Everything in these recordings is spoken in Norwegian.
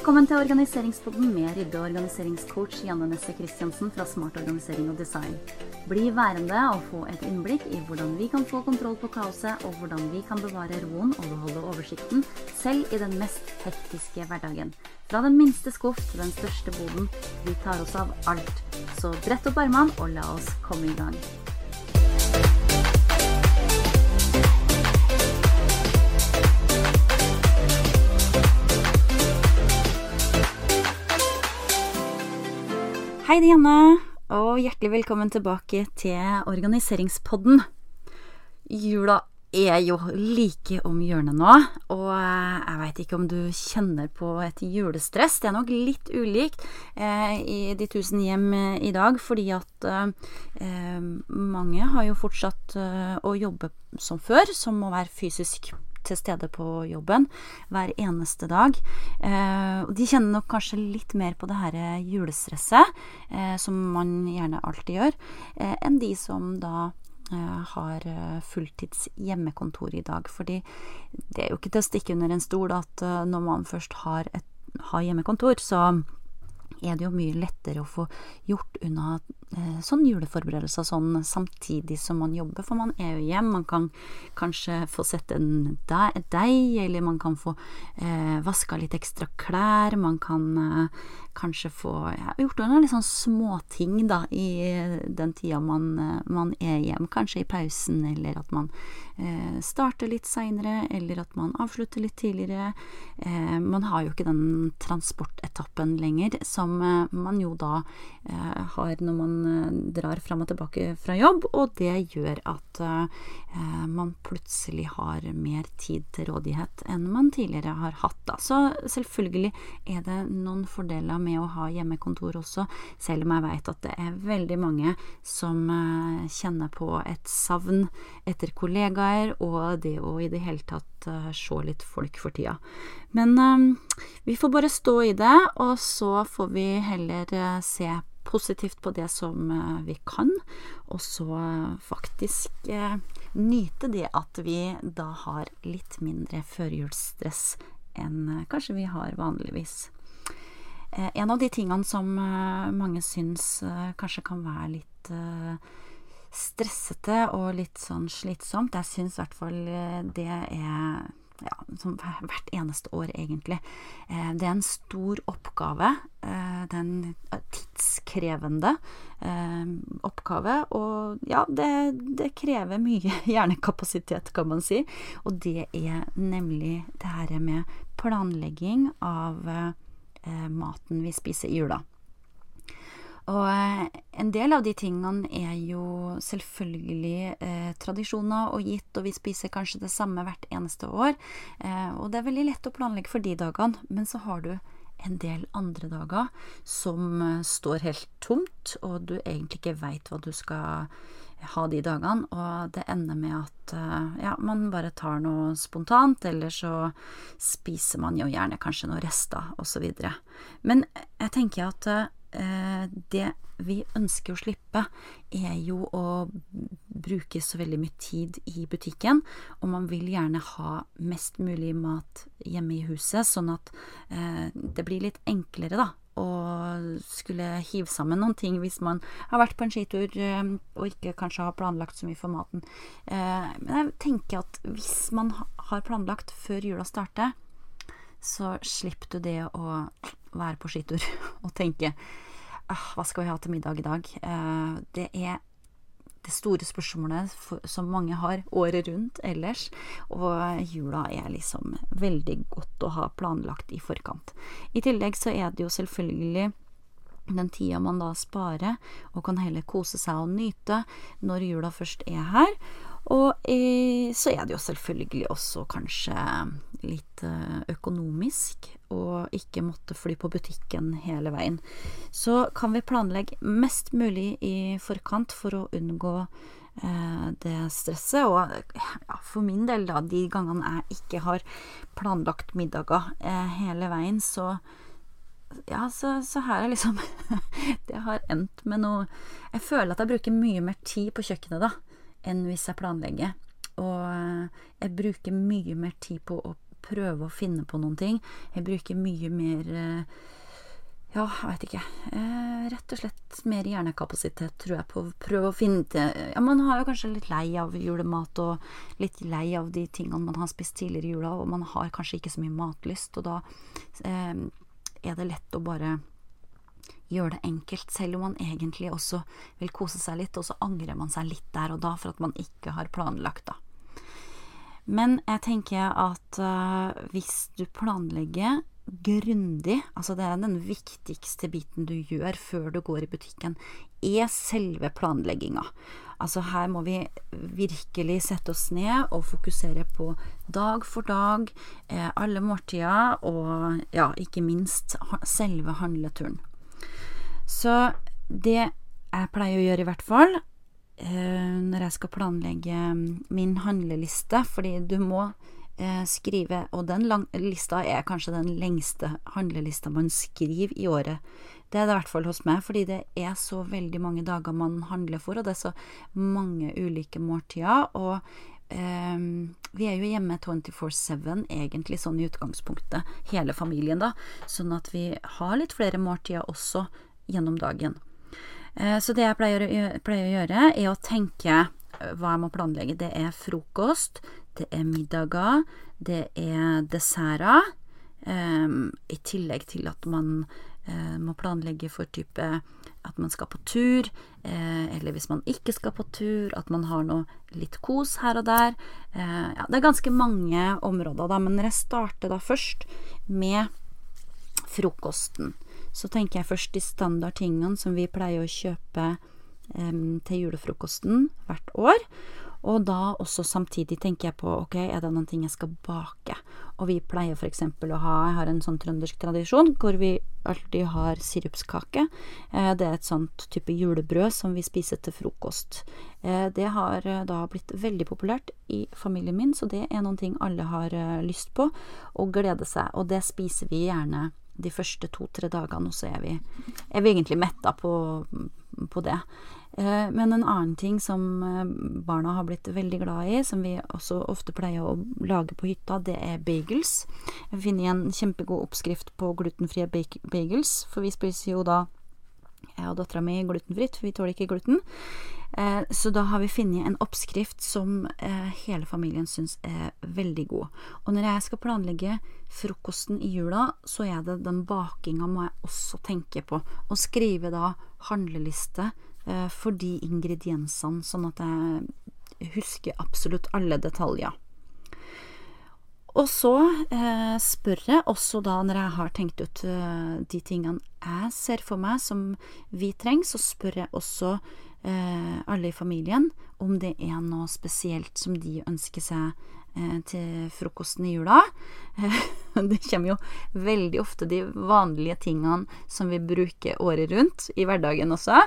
Velkommen til Organiseringspodden med rydde- og organiseringscoach Janne Nesse Christiansen fra Smart organisering og design. Bli værende og få et innblikk i hvordan vi kan få kontroll på kaoset, og hvordan vi kan bevare roen og beholde oversikten, selv i den mest hektiske hverdagen. Fra den minste skuff til den største boden. Vi tar oss av alt. Så brett opp armene og la oss komme i gang. Hei, det er Janne, og hjertelig velkommen tilbake til Organiseringspodden. Jula er jo like om hjørnet nå, og jeg veit ikke om du kjenner på et julestress. Det er nok litt ulikt eh, i de tusen hjem eh, i dag, fordi at eh, mange har jo fortsatt eh, å jobbe som før, som må være fysisk til stede på jobben hver eneste dag. Eh, de kjenner nok kanskje litt mer på det her julestresset, eh, som man gjerne alltid gjør, eh, enn de som da eh, har eh, fulltids hjemmekontor i dag. Fordi det er jo ikke til å stikke under en stol at eh, når man først har, et, har hjemmekontor, så er det jo mye lettere å få gjort unna sånn juleforberedelser sånn samtidig som man jobber, for man er jo hjem. Man kan kanskje få sett en deig, eller man kan få eh, vaska litt ekstra klær. Man kan eh, kanskje få ja, gjort noen litt sånn småting da i den tida man, man, er hjem. Kanskje i pausen, eller at man eh, starter litt seinere, eller at man avslutter litt tidligere. Eh, man har jo ikke den transportetappen lenger som eh, man jo da eh, har når man eh, drar fram og tilbake fra jobb, og det gjør at eh, man plutselig har mer tid til rådighet enn man tidligere har hatt. Da. Så selvfølgelig er det noen fordeler med å ha hjemmekontor også, selv om jeg vet at det er veldig mange som kjenner på et savn etter kollegaer og det å i det hele tatt se litt folk for tida. Men vi får bare stå i det, og så får vi heller se positivt på det som vi kan, og så faktisk nyte det at vi da har litt mindre førjulsstress enn kanskje vi har vanligvis. En av de tingene som mange syns kanskje kan være litt stressete og litt sånn slitsomt. Jeg syns i hvert fall det er ja, hvert eneste år, egentlig. Det er en stor oppgave. Det er en tidskrevende oppgave, og ja, det, det krever mye hjernekapasitet, kan man si. Og det er nemlig det her med planlegging av maten vi spiser i jula. Og en del av de tingene er jo selvfølgelig eh, tradisjoner og gitt, og vi spiser kanskje det samme hvert eneste år. Eh, og det er veldig lett å planlegge for de dagene, men så har du en del andre dager som eh, står helt tomt, og du egentlig ikke veit hva du skal ha de dagene, og det ender med at ja, man bare tar noe spontant, eller så spiser man jo gjerne kanskje noen rester, osv. Men jeg tenker at det vi ønsker å slippe, er jo å bruke så veldig mye tid i butikken, og man vil gjerne ha mest mulig mat hjemme i huset, sånn at eh, det blir litt enklere, da, å skulle hive sammen noen ting hvis man har vært på en skitur eh, og ikke kanskje har planlagt så mye for maten. Eh, men jeg tenker at hvis man har planlagt før jula starter, så slipper du det å være på skitur og tenke ah, hva skal vi ha til middag i dag? Eh, det er det store spørsmålet som mange har året rundt ellers, og jula er liksom veldig godt å ha planlagt i forkant. I tillegg så er det jo selvfølgelig den tida man da sparer, og kan heller kose seg og nyte når jula først er her. Og eh, så er det jo selvfølgelig også kanskje litt økonomisk å ikke måtte fly på butikken hele veien. Så kan vi planlegge mest mulig i forkant for å unngå eh, det stresset. Og ja, for min del, da, de gangene jeg ikke har planlagt middager eh, hele veien, så ja, så, så her er liksom Det har endt med noe Jeg føler at jeg bruker mye mer tid på kjøkkenet da enn hvis jeg planlegger. Og jeg bruker mye mer tid på å prøve å finne på noen ting. Jeg bruker mye mer eh, ja, jeg veit ikke. Eh, rett og slett mer hjernekapasitet, tror jeg, på å prøve å finne til Ja, man har jo kanskje litt lei av julemat, og litt lei av de tingene man har spist tidligere i jula, og man har kanskje ikke så mye matlyst, og da eh, er det lett å bare gjøre det enkelt, selv om man egentlig også vil kose seg litt, og så angrer man seg litt der og da for at man ikke har planlagt, da. Men jeg tenker at uh, hvis du planlegger grundig, altså det er den viktigste biten du gjør før du går i butikken, er selve planlegginga. Altså her må vi virkelig sette oss ned og fokusere på dag for dag, eh, alle måltider, og ja, ikke minst selve handleturen. Så det jeg pleier å gjøre, i hvert fall, eh, når jeg skal planlegge min handleliste, fordi du må eh, skrive Og den lang, lista er kanskje den lengste handlelista man skriver i året. Det er det i hvert fall hos meg, fordi det er så veldig mange dager man handler for, og det er så mange ulike måltider. Og Um, vi er jo hjemme 24-7, egentlig sånn i utgangspunktet, hele familien, da. Sånn at vi har litt flere måltider også gjennom dagen. Eh, så det jeg pleier, pleier å gjøre, er å tenke hva jeg må planlegge. Det er frokost, det er middager, det er desserter. Um, I tillegg til at man uh, må planlegge for type at man skal på tur, uh, eller hvis man ikke skal på tur, at man har noe litt kos her og der. Uh, ja, det er ganske mange områder, da, men jeg starter da først med frokosten, så tenker jeg først de standardtingene som vi pleier å kjøpe um, til julefrokosten hvert år. Og da også samtidig tenker jeg på ok, er det noen ting jeg skal bake? Og vi pleier f.eks. å ha Jeg har en sånn trøndersk tradisjon hvor vi alltid har sirupskake. Eh, det er et sånt type julebrød som vi spiser til frokost. Eh, det har eh, da blitt veldig populært i familien min, så det er noen ting alle har lyst på og gleder seg. Og det spiser vi gjerne de første to-tre dagene, og så er vi, er vi egentlig metta på, på det. Eh, men en annen ting som eh, barna har blitt veldig glad i, som vi også ofte pleier å lage på hytta, det er bagels. Jeg finner en kjempegod oppskrift på glutenfrie bagels, for vi spiser jo da jeg og dattera mi glutenfritt, for vi tåler ikke gluten. Eh, så da har vi funnet en oppskrift som hele familien syns er veldig god. Og når jeg skal planlegge frokosten i jula, så er det den bakinga må jeg også tenke på. Og skrive da handleliste Eh, for de ingrediensene, sånn at jeg husker absolutt alle detaljer. Og så eh, spør jeg også da, når jeg har tenkt ut uh, de tingene jeg ser for meg som vi trenger, så spør jeg også eh, alle i familien om det er noe spesielt som de ønsker seg Eh, til frokosten i jula. Det kommer jo veldig ofte de vanlige tingene som vi bruker året rundt, i hverdagen også.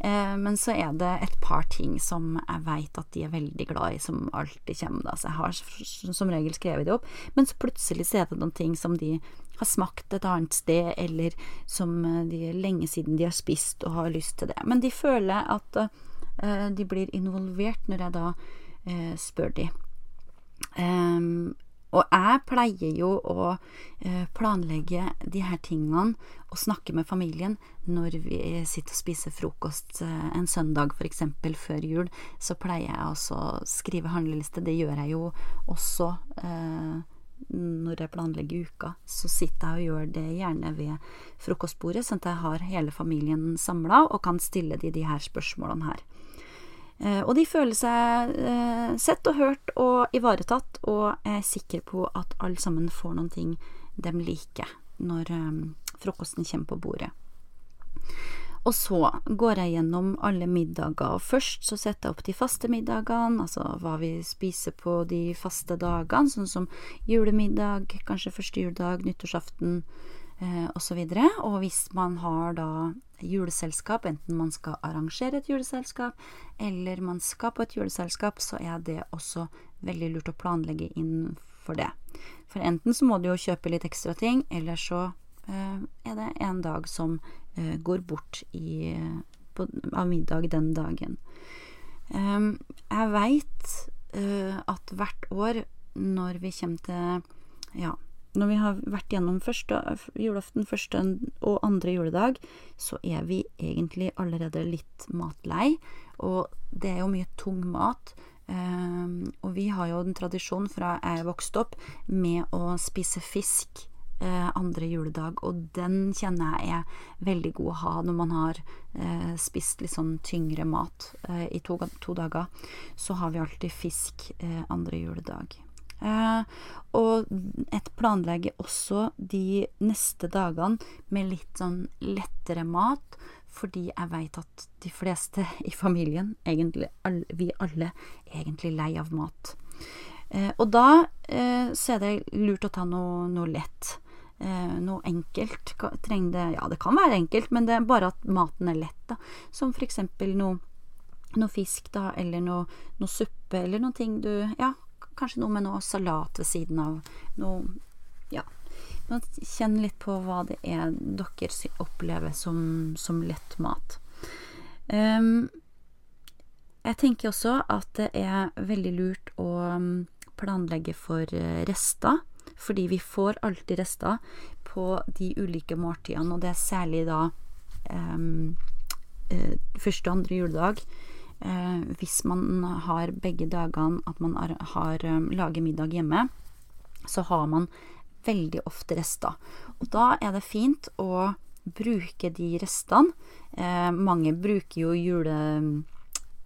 Eh, men så er det et par ting som jeg veit at de er veldig glad i, som alltid kommer. Da. Så jeg har som regel skrevet det opp. Men så plutselig så er det noen ting som de har smakt et annet sted, eller som de de lenge siden de har spist og har lyst til det. Men de føler at de blir involvert når jeg da spør de. Um, og jeg pleier jo å uh, planlegge de her tingene og snakke med familien når vi sitter og spiser frokost uh, en søndag f.eks. før jul. Så pleier jeg også å skrive handleliste. Det gjør jeg jo også uh, når jeg planlegger uka. Så sitter jeg og gjør det gjerne ved frokostbordet, sånn at jeg har hele familien samla og kan stille de de her spørsmålene her. Eh, og de føler seg eh, sett og hørt og ivaretatt, og er sikker på at alle sammen får noen ting de liker når eh, frokosten kommer på bordet. Og så går jeg gjennom alle middager, og først så setter jeg opp de faste middagene, altså hva vi spiser på de faste dagene, sånn som julemiddag, kanskje første juledag, nyttårsaften, eh, osv. Og, så og hvis man har da juleselskap, enten man skal arrangere et juleselskap, eller man skal på et juleselskap, så er det også veldig lurt å planlegge inn for det. For enten så må du jo kjøpe litt ekstra ting, eller så eh, er det en dag som eh, går bort i, på, av middag den dagen. Um, jeg veit at hvert år når vi kommer til ja, når vi har vært gjennom første julaften, første og andre juledag, så er vi egentlig allerede litt matlei. Og det er jo mye tung mat. Um, og vi har jo en tradisjon fra jeg vokste opp med å spise fisk eh, andre juledag, og den kjenner jeg er veldig god å ha når man har eh, spist litt sånn tyngre mat eh, i to, to, dager. Så har vi alltid fisk andre juledag. Eh, og et planlegger også de neste dagene med litt sånn lettere mat, fordi jeg veit at de fleste i familien, egentlig vi alle, er egentlig lei av mat. Eh, og da eh, så er det lurt å ta noe, noe lett. Noe enkelt. Trenger det Ja, det kan være enkelt, men det er bare at maten er lett, da. Som for eksempel noe, noe fisk, da, eller noe, noe suppe, eller noe ting du Ja, Kanskje noe med noe salat ved siden av. Noe Ja. Kjenn litt på hva det er dere opplever som, som lett mat. Um, jeg tenker også at det er veldig lurt å um, planlegge for eh, rester. Fordi vi får alltid rester på de ulike måltidene, og det er særlig da um, første og andre juledag hvis man har begge dagene at man har, har um, lager middag hjemme, så har man veldig ofte rester. Og da er det fint å bruke de restene. Eh, mange bruker jo jule,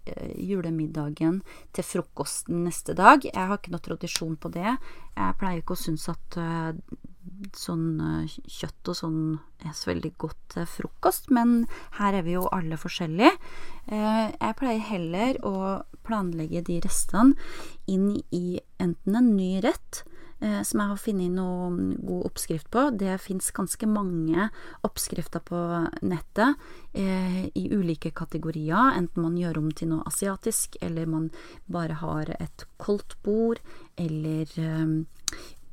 eh, julemiddagen til frokosten neste dag. Jeg har ikke noe tradisjon på det. Jeg pleier ikke å synes at uh, sånn uh, kjøtt og sånn er så veldig godt til frokost, men her er vi jo alle forskjellige. Uh, jeg pleier heller å planlegge de restene inn i enten en ny rett, uh, som jeg har funnet noen god oppskrift på. Det fins ganske mange oppskrifter på nettet i ulike kategorier, enten man gjør om til noe asiatisk, eller man bare har et koldt bord, eller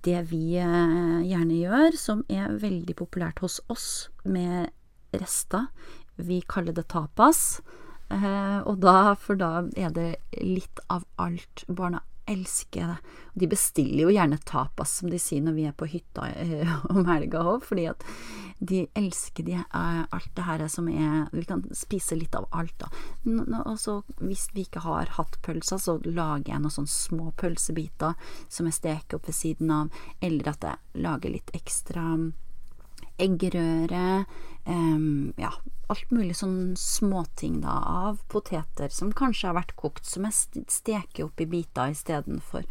det vi eh, gjerne gjør, som er veldig populært hos oss med rester. Vi kaller det tapas. Eh, og da, for da er det litt av alt. Barna elsker det. De bestiller jo gjerne tapas, som de sier når vi er på hytta eh, om helga òg, fordi at de elsker de, uh, alt det her som er Vi kan spise litt av alt, da. Og så hvis vi ikke har hatt pølser, så lager jeg noen sånne små pølsebiter som jeg steker opp ved siden av, eller at jeg lager litt ekstra eggerøre, um, ja, alt mulig sånn småting da, av poteter som kanskje har vært kokt, som jeg steker opp i biter istedenfor.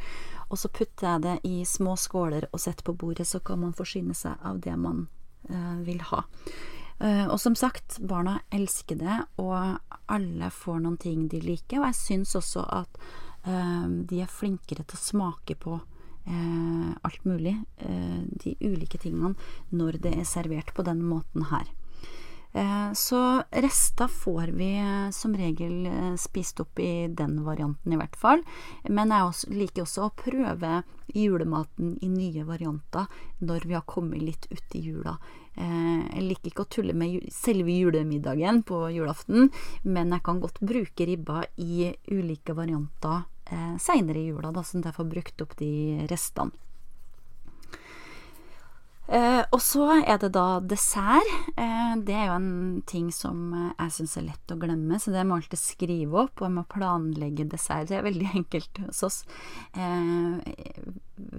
Og så putter jeg det i små skåler og setter på bordet, så kan man forsyne seg av det man uh, vil ha. Uh, og som sagt, barna elsker det, og alle får noen ting de liker. Og jeg syns også at uh, de er flinkere til å smake på eh, alt mulig, eh, de ulike tingene, når det er servert på den måten her. Eh, så rester får vi eh, som regel eh, spist opp i den varianten, i hvert fall. Men jeg også, liker også å prøve julematen i nye varianter når vi har kommet litt ut i jula. Jeg liker ikke å tulle med selve julemiddagen på julaften, men jeg kan godt bruke ribba i ulike varianter eh, seinere i jula, da, at jeg får brukt opp de restene. Eh, og så er det da dessert. Eh, det er jo en ting som jeg syns er lett å glemme, så det må jeg alltid skrive opp, og jeg må planlegge dessert. Det er veldig enkelt hos oss. Eh,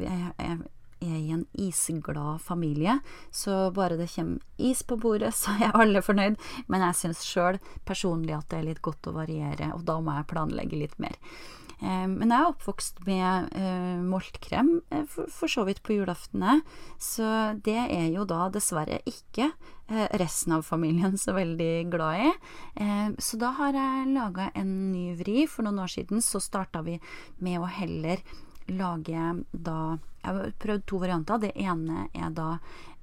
jeg, er i en isglad familie, så bare det kommer is på bordet, så er alle fornøyd. Men jeg syns sjøl personlig at det er litt godt å variere, og da må jeg planlegge litt mer. Eh, men jeg er oppvokst med eh, moltkrem, eh, for, så vidt på julaftene, så det er jo da dessverre ikke resten av familien så veldig glad i. Så da har jeg laga en ny vri. For noen år siden så starta vi med å heller lage da Jeg har prøvd to varianter. Det ene er da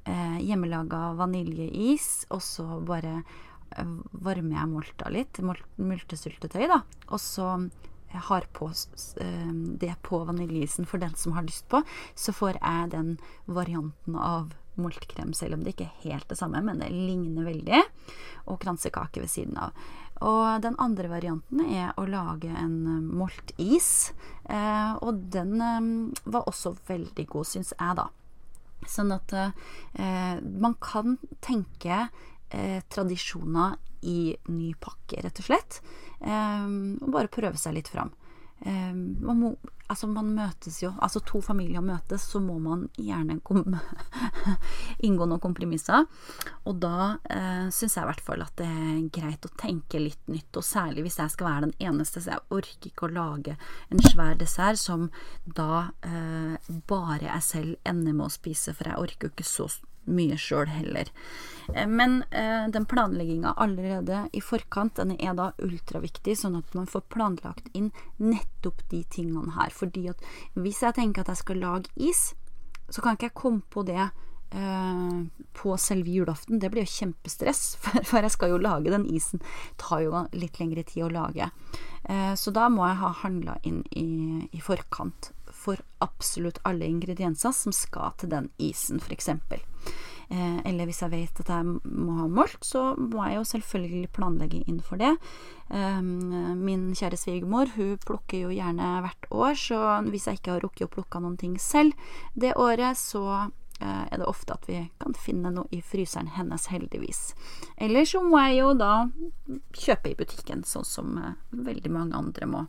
eh, hjemmelaga vaniljeis, og så bare varmer jeg molta litt, multesyltetøy, da. Og så har på eh, det på vaniljeisen for den som har lyst på, så får jeg den varianten av moltkrem, selv om det ikke er helt det samme, men det ligner veldig, og kransekake ved siden av. Og den andre varianten er å lage en moltis, eh, og den eh, var også veldig god, syns jeg, da. Sånn at eh, man kan tenke eh, tradisjoner i ny pakke, rett og slett. Um, og bare prøve seg litt fram. Um, man, må, altså man møtes jo Altså to familier møtes, så må man gjerne inngå noen kompromisser. Og da uh, syns jeg i hvert fall at det er greit å tenke litt nytt, og særlig hvis jeg skal være den eneste, så jeg orker ikke å lage en svær dessert som da uh, bare jeg selv ender med å spise, for jeg orker jo ikke så mye sjøl heller. Eh, men eh, den planlegginga allerede i forkant, den er da ultraviktig, sånn at man får planlagt inn nettopp de tingene her. Fordi at hvis jeg tenker at jeg skal lage is, så kan ikke jeg komme på det eh, på selve julaften. Det blir jo kjempestress, for, for, jeg skal jo lage den isen. Det tar jo litt lengre tid å lage. Eh, så da må jeg ha handla inn i, i forkant for absolutt alle ingredienser som skal til den isen, f.eks. Eh, eller hvis jeg vet at jeg må ha molt, så må jeg jo selvfølgelig planlegge inn for det. Eh, min kjære svigermor hun plukker jo gjerne hvert år, så hvis jeg ikke har rukket å plukke noen ting selv det året, så eh, er det ofte at vi kan finne noe i fryseren hennes, heldigvis. Eller så må jeg jo da kjøpe i butikken, sånn som eh, veldig mange andre må.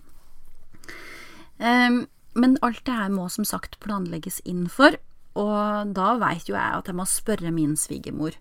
Um, men alt det her må som sagt planlegges inn for, og da veit jo jeg at jeg må spørre min svigermor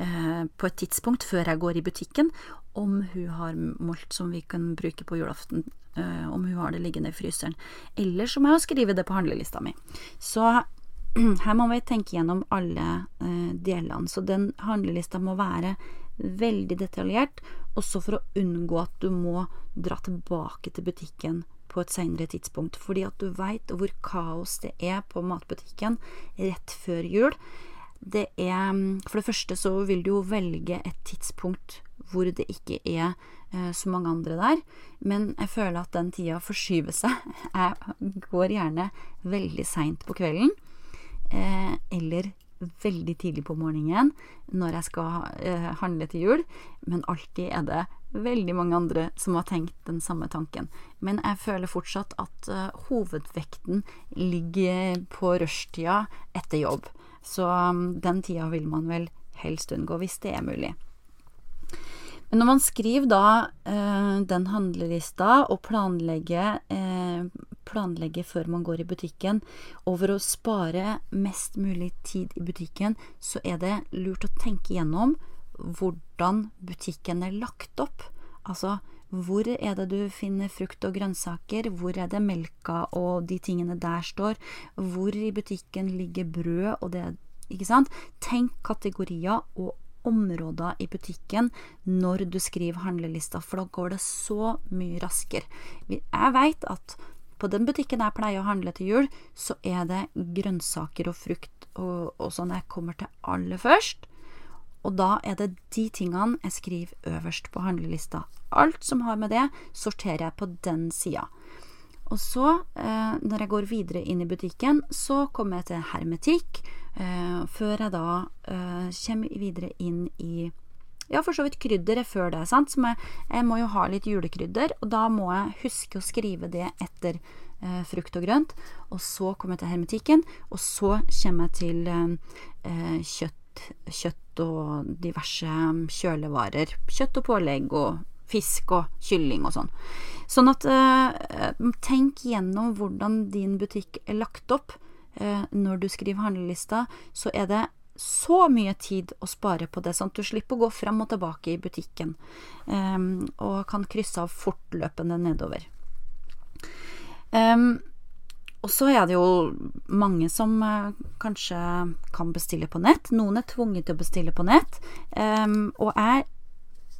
eh, på et tidspunkt før jeg går i butikken, om hun har molt som vi kan bruke på julaften, eh, om hun har det liggende i fryseren. Eller så må jeg skrive det på handlelista mi. Så her må vi tenke gjennom alle eh, delene. Så den handlelista må være veldig detaljert, også for å unngå at du må dra tilbake til butikken på et seinere tidspunkt, fordi at du veit hvor kaos det er på matbutikken rett før jul. Det er For det første så vil du jo velge et tidspunkt hvor det ikke er eh, så mange andre der, men jeg føler at den tida forskyver seg. Jeg går gjerne veldig seint på kvelden, eh, eller veldig tidlig på morgenen når jeg skal eh, handle til jul, men alltid er det veldig mange andre som har tenkt den samme tanken. Men jeg føler fortsatt at uh, hovedvekten ligger på rushtida etter jobb. Så um, den tida vil man vel helst unngå, hvis det er mulig. Men når man skriver da uh, den handlelista og planlegger, uh, planlegger før man går i butikken, over å spare mest mulig tid i butikken, så er det lurt å tenke gjennom hvordan butikken er lagt opp. Altså, hvor er det du finner frukt og grønnsaker, hvor er det melka og de tingene der står, hvor i butikken ligger brød og det Ikke sant? Tenk kategorier og områder i butikken når du skriver handlelista, for da går det så mye raskere. Jeg veit at på den butikken jeg pleier å handle til jul, så er det grønnsaker og frukt og, og sånn jeg kommer til aller først. Og da er det de tingene jeg skriver øverst på handlelista. Alt som har med det, sorterer jeg på den sida. Og så, eh, når jeg går videre inn i butikken, så kommer jeg til hermetikk, eh, før jeg da eh, kommer videre inn i ja, for så vidt krydderet før det, sant. Jeg, jeg, må jo ha litt julekrydder, og da må jeg huske å skrive det etter eh, frukt og grønt. Og så kommer jeg til hermetikken, og så kommer jeg til eh, kjøtt kjøtt og diverse kjølevarer. Kjøtt og pålegg og fisk og kylling og sånn. Sånn at eh, tenk gjennom hvordan din butikk er lagt opp. Eh, når du skriver handlelista, så er det så mye tid å spare på det, sånn at du slipper å gå frem og tilbake i butikken, eh, og kan krysse av fortløpende nedover. Um, og så er det jo mange som eh, kanskje kan bestille på nett. Noen er tvunget til å bestille på nett. Um, og jeg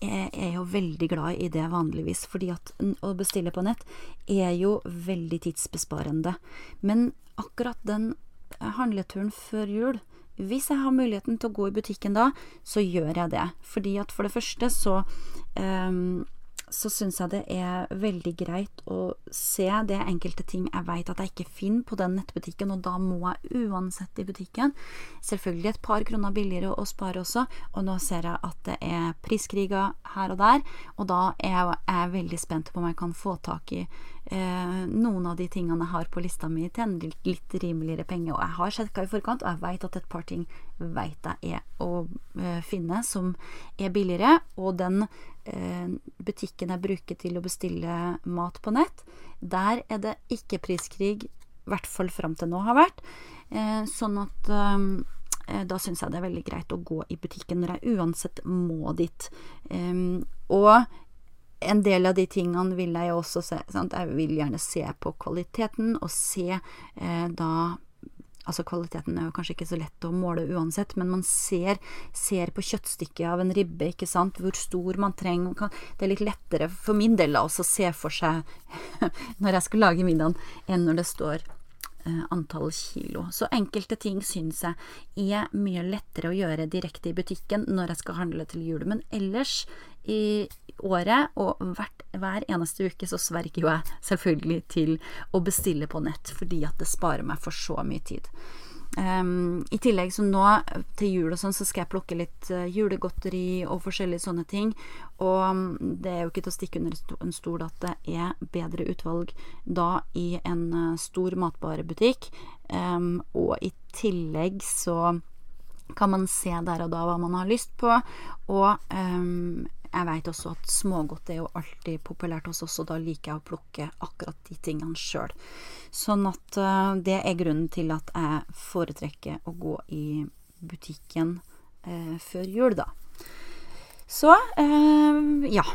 er jo veldig glad i det vanligvis, fordi at å bestille på nett er jo veldig tidsbesparende. Men akkurat den handleturen før jul, hvis jeg har muligheten til å gå i butikken da, så gjør jeg det. Fordi at for det første så um, så syns jeg det er veldig greit å se det enkelte ting jeg vet at jeg ikke finner på den nettbutikken, og da må jeg uansett i butikken. Selvfølgelig et par kroner billigere å spare også, og nå ser jeg at det er priskriger her og der, og da er jeg veldig spent på om jeg kan få tak i eh, noen av de tingene jeg har på lista mi til en litt rimeligere penge. Og jeg har sjekka i forkant, og jeg vet at et par ting vet jeg er å eh, finne som er billigere. Og den eh, butikken jeg bruker til å bestille mat på nett, der er det ikke priskrig, i hvert fall fram til nå har vært. Eh, sånn at eh, da syns jeg det er veldig greit å gå i butikken når jeg uansett må dit. Um, og en del av de tingene vil jeg også se sant? Jeg vil gjerne se på kvaliteten, og se eh, da Altså, kvaliteten er jo kanskje ikke så lett å måle uansett, men man ser, ser på kjøttstykket av en ribbe, ikke sant, hvor stor man trenger Det er litt lettere for min del å se for seg når jeg skal lage middagen, enn når det står antall kilo. Så enkelte ting syns jeg er mye lettere å gjøre direkte i butikken når jeg skal handle til jul. Men ellers i året og hvert, hver eneste uke så sverger jo jeg selvfølgelig til å bestille på nett, fordi at det sparer meg for så mye tid. Um, I tillegg så nå til jul og sånn, så skal jeg plukke litt uh, julegodteri og forskjellige sånne ting. Og um, det er jo ikke til å stikke under en stol at det er bedre utvalg da i en uh, stor matvarebutikk. Um, og i tillegg så kan man se der og da hva man har lyst på. Og jeg veit også at smågodt er jo alltid populært hos oss, og da liker jeg å plukke akkurat de tingene sjøl. Sånn at uh, det er grunnen til at jeg foretrekker å gå i butikken uh, før jul, da. Så uh, ja.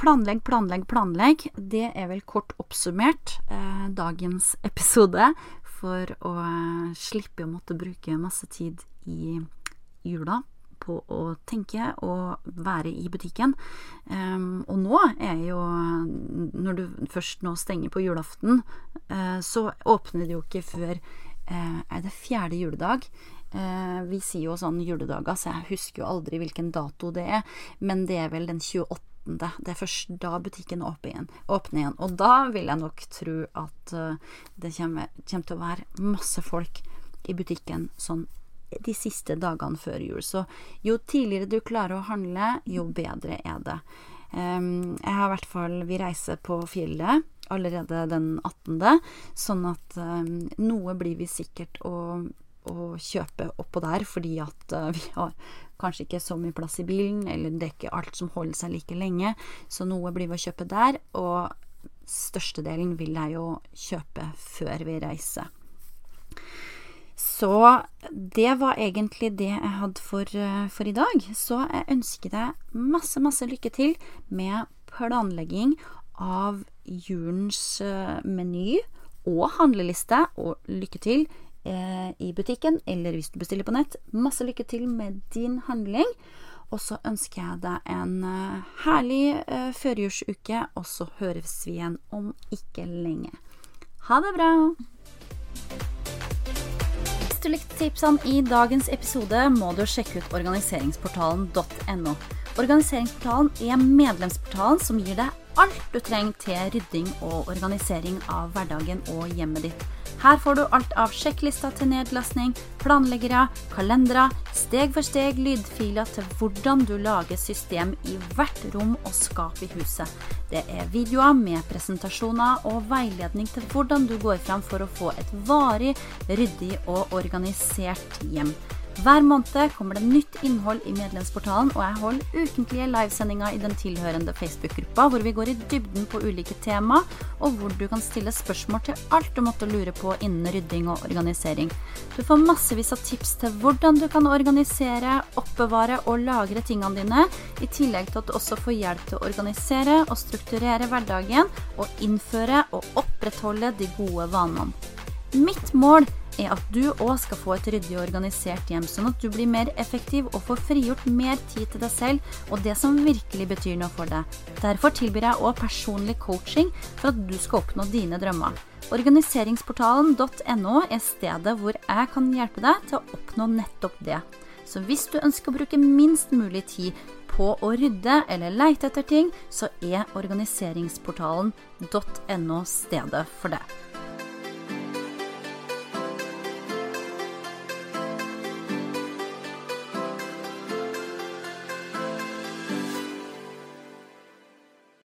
Planlegg, planlegg, planlegg. Det er vel kort oppsummert dagens episode for å slippe å måtte bruke masse tid i jula på å tenke og være i butikken. Um, og nå er jo Når du først nå stenger på julaften, uh, så åpner det jo ikke før uh, Er det fjerde juledag? Uh, vi sier jo sånn juledager, så jeg husker jo aldri hvilken dato det er, men det er vel den 28. Det er først da butikken åpner igjen. Åpner igjen. Og da vil jeg nok tro at det kommer, kommer til å være masse folk i butikken sånn de siste dagene før jul. Så jo tidligere du klarer å handle, jo bedre er det. Jeg har i hvert fall Vi reiser på fjellet allerede den 18., sånn at noe blir vi sikkert å, å kjøpe oppå der, fordi at uh, vi har kanskje ikke så mye plass i bilen, eller det er ikke alt som holder seg like lenge, så noe blir vi å kjøpe der. Og størstedelen vil jeg jo kjøpe før vi reiser. Så det var egentlig det jeg hadde for, eh, for, i dag. Så jeg ønsker deg masse, masse lykke til med planlegging av julens eh, meny og handleliste, og lykke til eh, i butikken eller hvis du bestiller på nett. Masse lykke til med din handling. Og så ønsker jeg deg en uh, herlig eh, førjulsuke, og så høres vi igjen om ikke lenge. Ha det bra! Hvis du likte tipsene i dagens episode, må du sjekke ut organiseringsportalen.no. Organiseringsportalen er medlemsportalen som gir deg alt du trenger til rydding og organisering av hverdagen og hjemmet ditt. Her får du alt av sjekklister til nedlastning, planleggere, kalendere, steg for steg lydfiler til hvordan du lager system i hvert rom og skap i huset. Det er videoer med presentasjoner og veiledning til hvordan du går fram for å få et varig, ryddig og organisert hjem. Hver måned kommer det nytt innhold i medlemsportalen, og jeg holder ukentlige livesendinger i den tilhørende Facebook-gruppa, hvor vi går i dybden på ulike tema, og hvor du kan stille spørsmål til alt du måtte lure på innen rydding og organisering. Du får massevis av tips til hvordan du kan organisere, oppbevare og lagre tingene dine, i tillegg til at du også får hjelp til å organisere og strukturere hverdagen, og innføre og opprettholde de gode vanene. Mitt mål er at du òg skal få et ryddig og organisert hjem, sånn at du blir mer effektiv og får frigjort mer tid til deg selv og det som virkelig betyr noe for deg. Derfor tilbyr jeg òg personlig coaching for at du skal oppnå dine drømmer. Organiseringsportalen.no er stedet hvor jeg kan hjelpe deg til å oppnå nettopp det. Så hvis du ønsker å bruke minst mulig tid på å rydde eller leite etter ting, så er organiseringsportalen.no stedet for det.